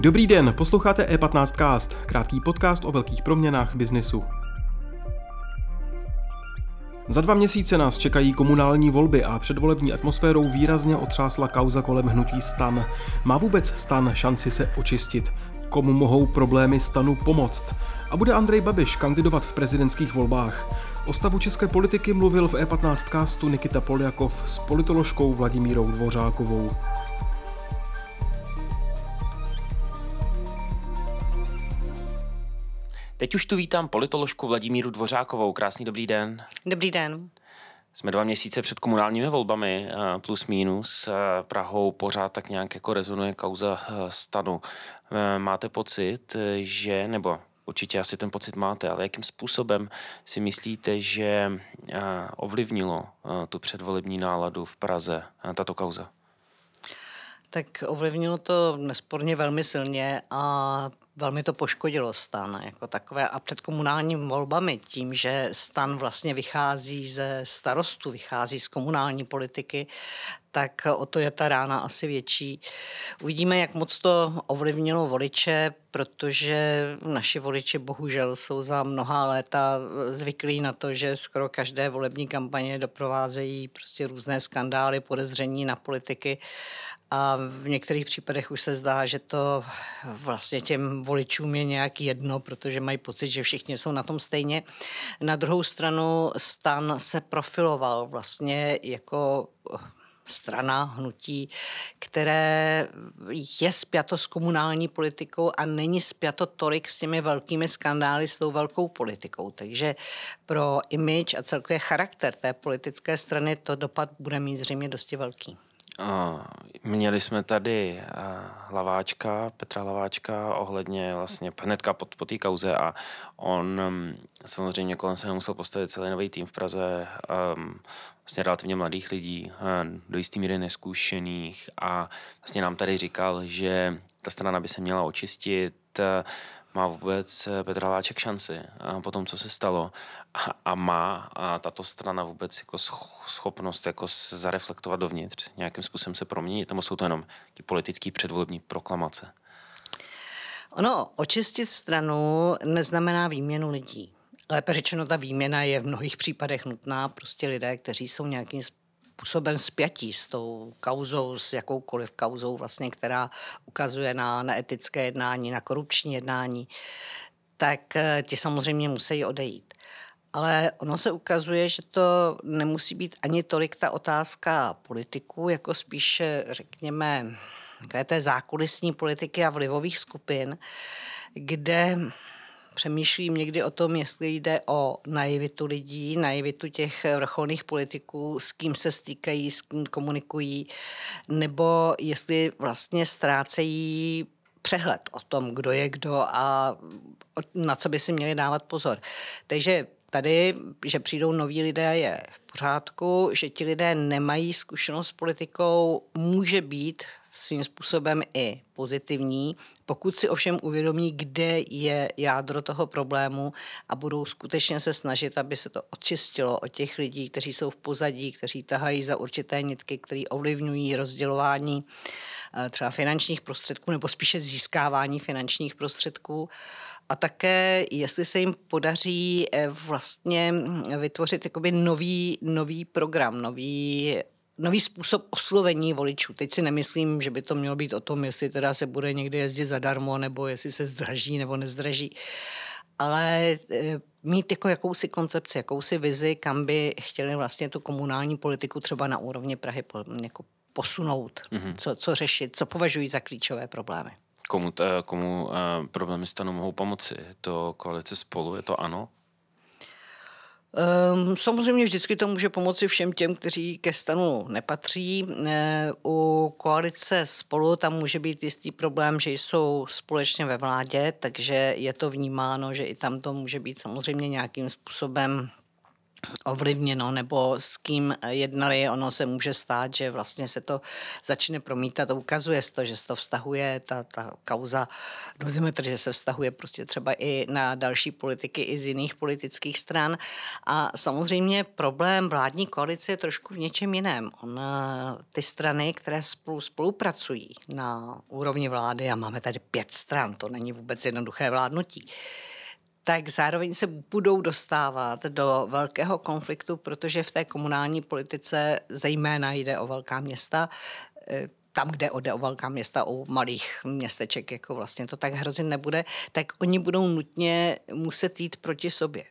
Dobrý den, posloucháte E15cast, krátký podcast o velkých proměnách biznisu. Za dva měsíce nás čekají komunální volby a předvolební atmosférou výrazně otřásla kauza kolem hnutí stan. Má vůbec stan šanci se očistit? Komu mohou problémy stanu pomoct? A bude Andrej Babiš kandidovat v prezidentských volbách? O stavu české politiky mluvil v E15 castu Nikita Poljakov s politoložkou Vladimírou Dvořákovou. Teď už tu vítám politoložku Vladimíru Dvořákovou. Krásný dobrý den. Dobrý den. Jsme dva měsíce před komunálními volbami, eh, plus minus. Eh, Prahou pořád tak nějak jako rezonuje kauza eh, stanu. Máte pocit, že, nebo určitě asi ten pocit máte, ale jakým způsobem si myslíte, že ovlivnilo tu předvolební náladu v Praze tato kauza? Tak ovlivnilo to nesporně velmi silně a velmi to poškodilo stan jako takové a před komunálními volbami tím, že stan vlastně vychází ze starostu, vychází z komunální politiky, tak o to je ta rána asi větší. Uvidíme, jak moc to ovlivnilo voliče, protože naši voliči bohužel jsou za mnoha léta zvyklí na to, že skoro každé volební kampaně doprovázejí prostě různé skandály, podezření na politiky a v některých případech už se zdá, že to vlastně těm voličům je nějak jedno, protože mají pocit, že všichni jsou na tom stejně. Na druhou stranu stan se profiloval vlastně jako strana, hnutí, které je spjato s komunální politikou a není spjato tolik s těmi velkými skandály, s tou velkou politikou. Takže pro image a celkově charakter té politické strany to dopad bude mít zřejmě dosti velký. Měli jsme tady Laváčka, Petra Laváčka ohledně vlastně hnedka pod, po té kauze a on mm, samozřejmě kolem se musel postavit celý nový tým v Praze, um, vlastně relativně mladých lidí, do jisté míry neskušených a vlastně nám tady říkal, že ta strana by se měla očistit, má vůbec eh, Petr Haláček šanci po tom, co se stalo a, a má a tato strana vůbec jako schopnost jako zareflektovat dovnitř, nějakým způsobem se proměnit, nebo jsou to jenom politický předvolební proklamace? Ono, očistit stranu neznamená výměnu lidí. Lépe řečeno, ta výměna je v mnohých případech nutná. Prostě lidé, kteří jsou nějakým způsobem spjatí s tou kauzou, s jakoukoliv kauzou, vlastně, která ukazuje na, na etické jednání, na korupční jednání, tak eh, ti samozřejmě musí odejít. Ale ono se ukazuje, že to nemusí být ani tolik ta otázka politiků, jako spíše, řekněme, té zákulisní politiky a vlivových skupin, kde přemýšlím někdy o tom, jestli jde o naivitu lidí, naivitu těch vrcholných politiků, s kým se stýkají, s kým komunikují, nebo jestli vlastně ztrácejí přehled o tom, kdo je kdo a na co by si měli dávat pozor. Takže tady, že přijdou noví lidé, je v pořádku, že ti lidé nemají zkušenost s politikou, může být svým způsobem i pozitivní, pokud si ovšem uvědomí, kde je jádro toho problému a budou skutečně se snažit, aby se to očistilo od těch lidí, kteří jsou v pozadí, kteří tahají za určité nitky, které ovlivňují rozdělování eh, třeba finančních prostředků nebo spíše získávání finančních prostředků. A také, jestli se jim podaří eh, vlastně vytvořit jakoby nový, nový program, nový nový způsob oslovení voličů. Teď si nemyslím, že by to mělo být o tom, jestli teda se bude někde jezdit zadarmo, nebo jestli se zdraží nebo nezdraží. Ale e, mít jako jakousi koncepci, jakousi vizi, kam by chtěli vlastně tu komunální politiku třeba na úrovni Prahy jako posunout, mm-hmm. co, co řešit, co považují za klíčové problémy. Komu, t, komu uh, problémy stanu mohou pomoci? To koalice spolu, je to ano? Um, samozřejmě vždycky to může pomoci všem těm, kteří ke stanu nepatří. E, u koalice spolu tam může být jistý problém, že jsou společně ve vládě, takže je to vnímáno, že i tam to může být samozřejmě nějakým způsobem ovlivněno nebo s kým jednali, ono se může stát, že vlastně se to začne promítat a ukazuje se to, že se to vztahuje, ta, ta kauza dozimetr, že se vztahuje prostě třeba i na další politiky i z jiných politických stran. A samozřejmě problém vládní koalice je trošku v něčem jiném. On, ty strany, které spolu spolupracují na úrovni vlády, a máme tady pět stran, to není vůbec jednoduché vládnutí, tak zároveň se budou dostávat do velkého konfliktu, protože v té komunální politice zejména jde o velká města, eh, tam, kde jde o velká města, o malých městeček, jako vlastně to tak hrozit nebude, tak oni budou nutně muset jít proti sobě.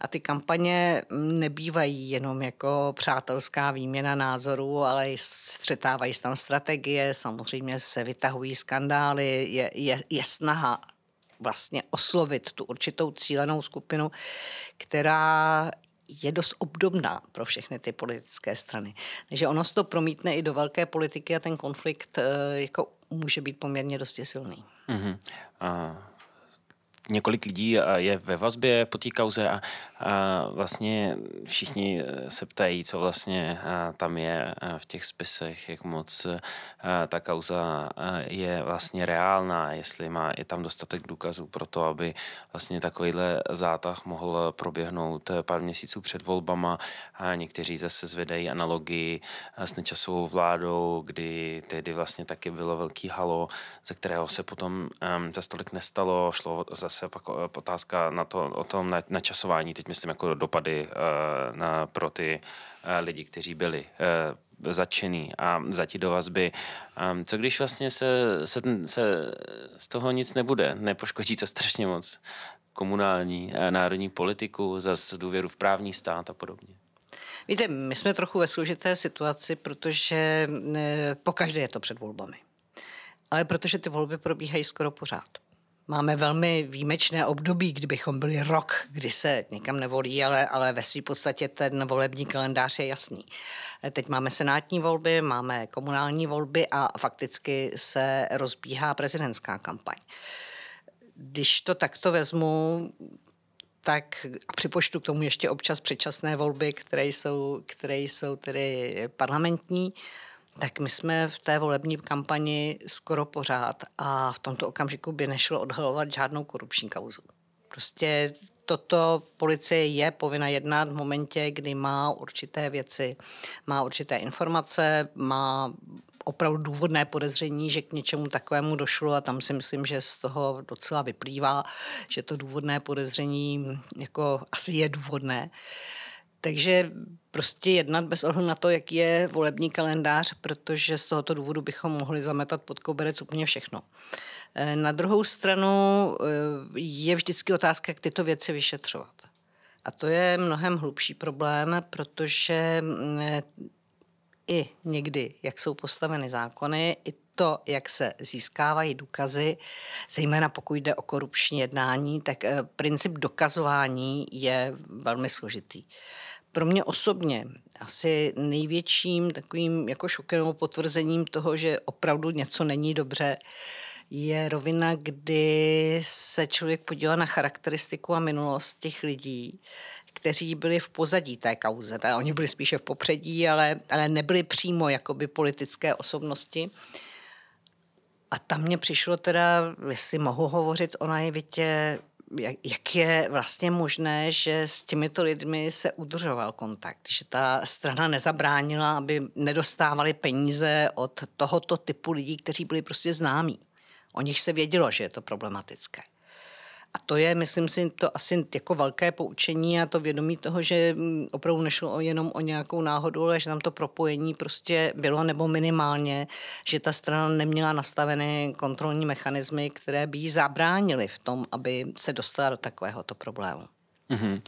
A ty kampaně nebývají jenom jako přátelská výměna názorů, ale střetávají se tam strategie, samozřejmě se vytahují skandály, je, je, je snaha vlastně oslovit tu určitou cílenou skupinu, která je dost obdobná pro všechny ty politické strany. Takže ono se to promítne i do velké politiky a ten konflikt eh, jako může být poměrně dosti silný. Mm-hmm. A několik lidí je ve vazbě po té kauze a, a vlastně všichni se ptají, co vlastně tam je v těch spisech, jak moc ta kauza je vlastně reálná, jestli má je tam dostatek důkazů pro to, aby vlastně takovýhle zátah mohl proběhnout pár měsíců před volbama. A někteří zase zvedají analogii s nečasovou vládou, kdy tedy vlastně taky bylo velký halo, ze kterého se potom za stolik nestalo, šlo zase zase pak eh, otázka na to, o tom načasování, teď myslím jako dopady uh, na, pro ty uh, lidi, kteří byli uh, začený a zatí do vazby. Um, co když vlastně se, se, se z toho nic nebude? Nepoškodí to strašně moc komunální, uh, národní politiku, zase důvěru v právní stát a podobně? Víte, my jsme trochu ve složité situaci, protože pokaždé je to před volbami. Ale protože ty volby probíhají skoro pořád. Máme velmi výjimečné období, kdybychom byli rok, kdy se nikam nevolí, ale, ale ve své podstatě ten volební kalendář je jasný. Teď máme senátní volby, máme komunální volby a fakticky se rozbíhá prezidentská kampaň. Když to takto vezmu, tak a připočtu k tomu ještě občas předčasné volby, které jsou, které jsou tedy parlamentní, tak my jsme v té volební kampani skoro pořád a v tomto okamžiku by nešlo odhalovat žádnou korupční kauzu. Prostě toto policie je povinna jednat v momentě, kdy má určité věci, má určité informace, má opravdu důvodné podezření, že k něčemu takovému došlo a tam si myslím, že z toho docela vyplývá, že to důvodné podezření jako asi je důvodné. Takže prostě jednat bez ohledu na to, jaký je volební kalendář, protože z tohoto důvodu bychom mohli zametat pod koberec úplně všechno. Eh, na druhou stranu eh, je vždycky otázka, jak tyto věci vyšetřovat. A to je mnohem hlubší problém, protože mm, i někdy, jak jsou postaveny zákony, i to, jak se získávají důkazy, zejména pokud jde o korupční jednání, tak eh, princip dokazování je velmi složitý pro mě osobně asi největším takovým jako šokem potvrzením toho, že opravdu něco není dobře, je rovina, kdy se člověk podívá na charakteristiku a minulost těch lidí, kteří byli v pozadí té kauze. Oni byli spíše v popředí, ale, ale nebyli přímo jakoby politické osobnosti. A tam mě přišlo teda, jestli mohu hovořit o naivitě, jak, jak je vlastně možné, že s těmito lidmi se udržoval kontakt, že ta strana nezabránila, aby nedostávali peníze od tohoto typu lidí, kteří byli prostě známí. O nich se vědělo, že je to problematické. A to je, myslím si, to asi jako velké poučení a to vědomí toho, že mm, opravdu nešlo jenom o nějakou náhodu, ale že tam to propojení prostě bylo nebo minimálně, že ta strana neměla nastavené kontrolní mechanismy, které by jí zabránily v tom, aby se dostala do takovéhoto problému. Mm-hmm.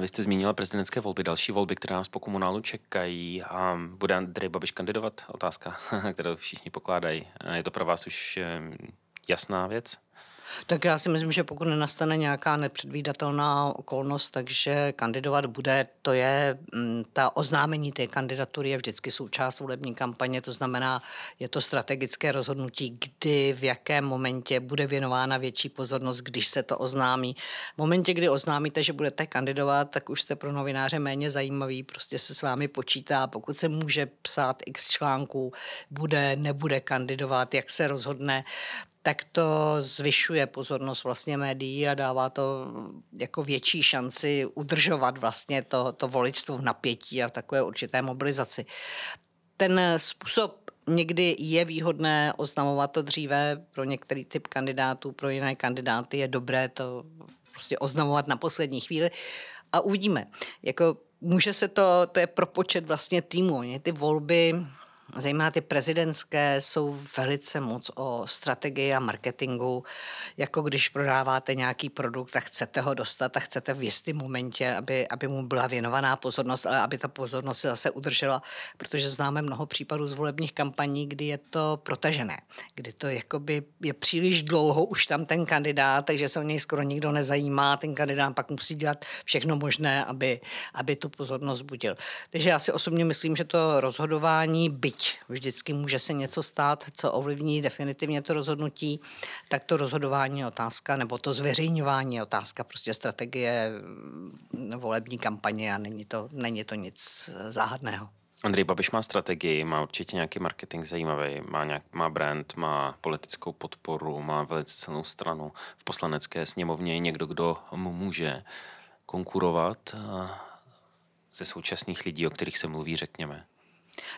Vy jste zmínila prezidentské volby, další volby, které nás po komunálu čekají. A bude Andrej Babiš kandidovat? Otázka, kterou všichni pokládají. Je to pro vás už jasná věc? Tak já si myslím, že pokud nenastane nějaká nepředvídatelná okolnost, takže kandidovat bude, to je mm, ta oznámení té kandidatury je vždycky součást volební kampaně, to znamená, je to strategické rozhodnutí, kdy, v jakém momentě bude věnována větší pozornost, když se to oznámí. V momentě, kdy oznámíte, že budete kandidovat, tak už jste pro novináře méně zajímavý, prostě se s vámi počítá, pokud se může psát x článků, bude, nebude kandidovat, jak se rozhodne, tak to zvyšuje pozornost vlastně médií a dává to jako větší šanci udržovat vlastně to, to voličstvo v napětí a v takové určité mobilizaci. Ten způsob někdy je výhodné oznamovat to dříve pro některý typ kandidátů, pro jiné kandidáty je dobré to prostě oznamovat na poslední chvíli a uvidíme. Jako může se to, to je propočet vlastně týmu. Ty volby zejména ty prezidentské, jsou velice moc o strategii a marketingu. Jako když prodáváte nějaký produkt a chcete ho dostat a chcete v jistém momentě, aby, aby mu byla věnovaná pozornost, ale aby ta pozornost se zase udržela, protože známe mnoho případů z volebních kampaní, kdy je to protažené, kdy to jakoby je příliš dlouho už tam ten kandidát, takže se o něj skoro nikdo nezajímá, ten kandidát pak musí dělat všechno možné, aby, aby tu pozornost budil. Takže já si osobně myslím, že to rozhodování, byť vždycky může se něco stát, co ovlivní definitivně to rozhodnutí, tak to rozhodování je otázka, nebo to zveřejňování je otázka prostě strategie mm, volební kampaně a není to, není to nic záhadného. Andrej Babiš má strategii, má určitě nějaký marketing zajímavý, má, nějak, má brand, má politickou podporu, má velice silnou stranu. V poslanecké sněmovně je někdo, kdo mu může konkurovat eh, ze současných lidí, o kterých se mluví, řekněme.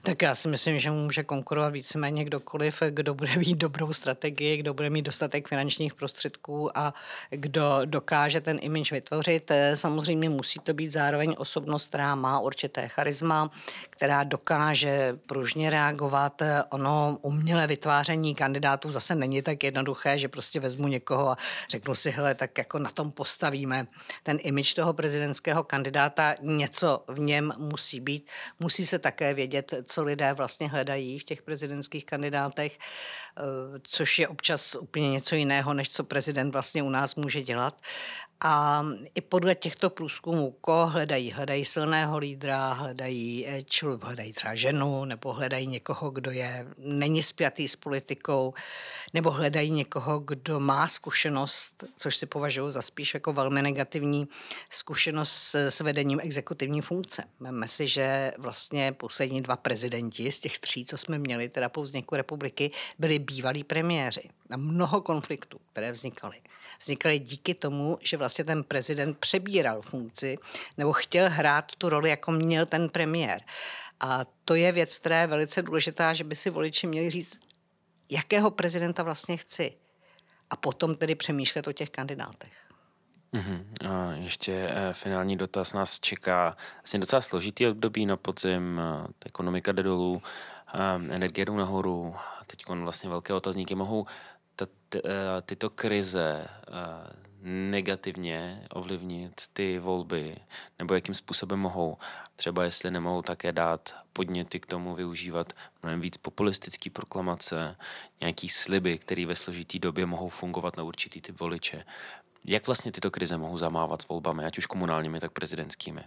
Tak já si myslím, že může konkurovat víceméně kdokoliv, kdo bude mít dobrou strategii, kdo bude mít dostatek finančních prostředků a kdo dokáže ten image vytvořit. Samozřejmě musí to být zároveň osobnost, která má určité charisma, která dokáže pružně reagovat. Ono umělé vytváření kandidátů zase není tak jednoduché, že prostě vezmu někoho a řeknu si, hele, tak jako na tom postavíme ten image toho prezidentského kandidáta. Něco v něm musí být. Musí se také vědět, vědět, co lidé vlastně hledají v těch prezidentských kandidátech, eh, což je občas úplně něco jiného, než co prezident vlastně u nás může dělat. A i podle těchto průzkumů, ko hledají? Hledají silného lídra, hledají, eh, člu, hledají třeba ženu, nebo hledají někoho, kdo je, není spjatý s politikou, nebo hledají někoho, kdo má zkušenost, což si považuji za spíš jako velmi negativní zkušenost s, s vedením exekutivní funkce. Máme si, že vlastně poslední dva prezidenti z těch tří, co jsme měli, teda po vzniku republiky, byli bývalí premiéři. A mnoho konfliktů, které vznikaly, vznikaly díky tomu, že vlastně ten prezident přebíral funkci nebo chtěl hrát tu roli, jako měl ten premiér. A to je věc, která je velice důležitá, že by si voliči měli říct, jakého prezidenta vlastně chci. A potom tedy přemýšlet o těch kandidátech. Mm-hmm. A ještě eh, finální dotaz nás čeká. Vlastně docela složitý období na podzim, eh, ekonomika jde dolů, eh, energie jdou nahoru, teď vlastně velké otazníky mohou ta, t, tyto krize negativně ovlivnit ty volby, nebo jakým způsobem mohou. Třeba jestli nemohou také dát podněty k tomu využívat mnohem víc populistický proklamace, nějaký sliby, které ve složitý době mohou fungovat na určitý typ voliče. Jak vlastně tyto krize mohou zamávat s volbami, ať už komunálními, tak prezidentskými?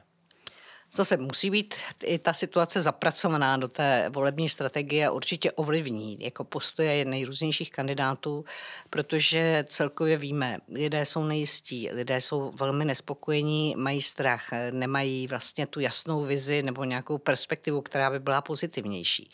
Zase musí být i ta situace zapracovaná do té volební strategie a určitě ovlivní jako postoje nejrůznějších kandidátů, protože celkově víme, lidé jsou nejistí, lidé jsou velmi nespokojení, mají strach, nemají vlastně tu jasnou vizi nebo nějakou perspektivu, která by byla pozitivnější.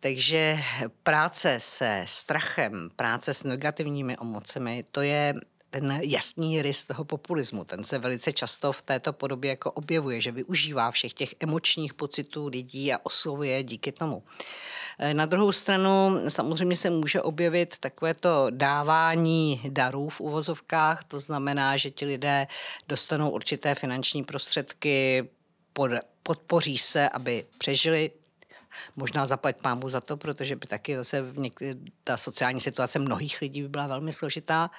Takže práce se strachem, práce s negativními emocemi, to je ten jasný rys toho populismu. Ten se velice často v této podobě jako objevuje, že využívá všech těch emočních pocitů lidí a oslovuje díky tomu. E, na druhou stranu samozřejmě se může objevit takovéto dávání darů v uvozovkách, to znamená, že ti lidé dostanou určité finanční prostředky, pod, podpoří se, aby přežili, možná zaplať pámu za to, protože by taky zase v něk- ta sociální situace mnohých lidí by byla velmi složitá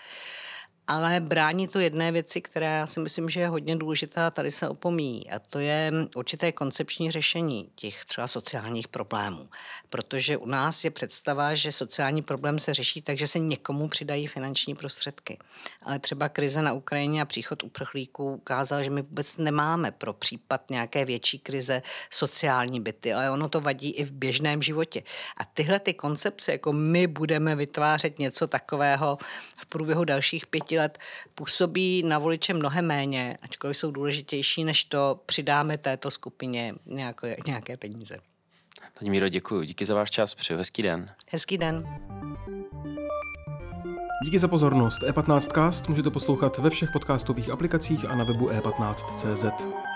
ale brání to jedné věci, která já si myslím, že je hodně důležitá, tady se opomíjí, a to je určité koncepční řešení těch třeba sociálních problémů. Protože u nás je představa, že sociální problém se řeší tak, že se někomu přidají finanční prostředky. Ale třeba krize na Ukrajině a příchod uprchlíků ukázal, že my vůbec nemáme pro případ nějaké větší krize sociální byty, ale ono to vadí i v běžném životě. A tyhle ty koncepce, jako my budeme vytvářet něco takového v průběhu dalších pěti let, působí na voliče mnohem méně, ačkoliv jsou důležitější, než to přidáme této skupině nějaké, nějaké peníze. Paní Míro, děkuji. Díky za váš čas. Přeju hezký den. Hezký den. Díky za pozornost. E15cast můžete poslouchat ve všech podcastových aplikacích a na webu e15.cz.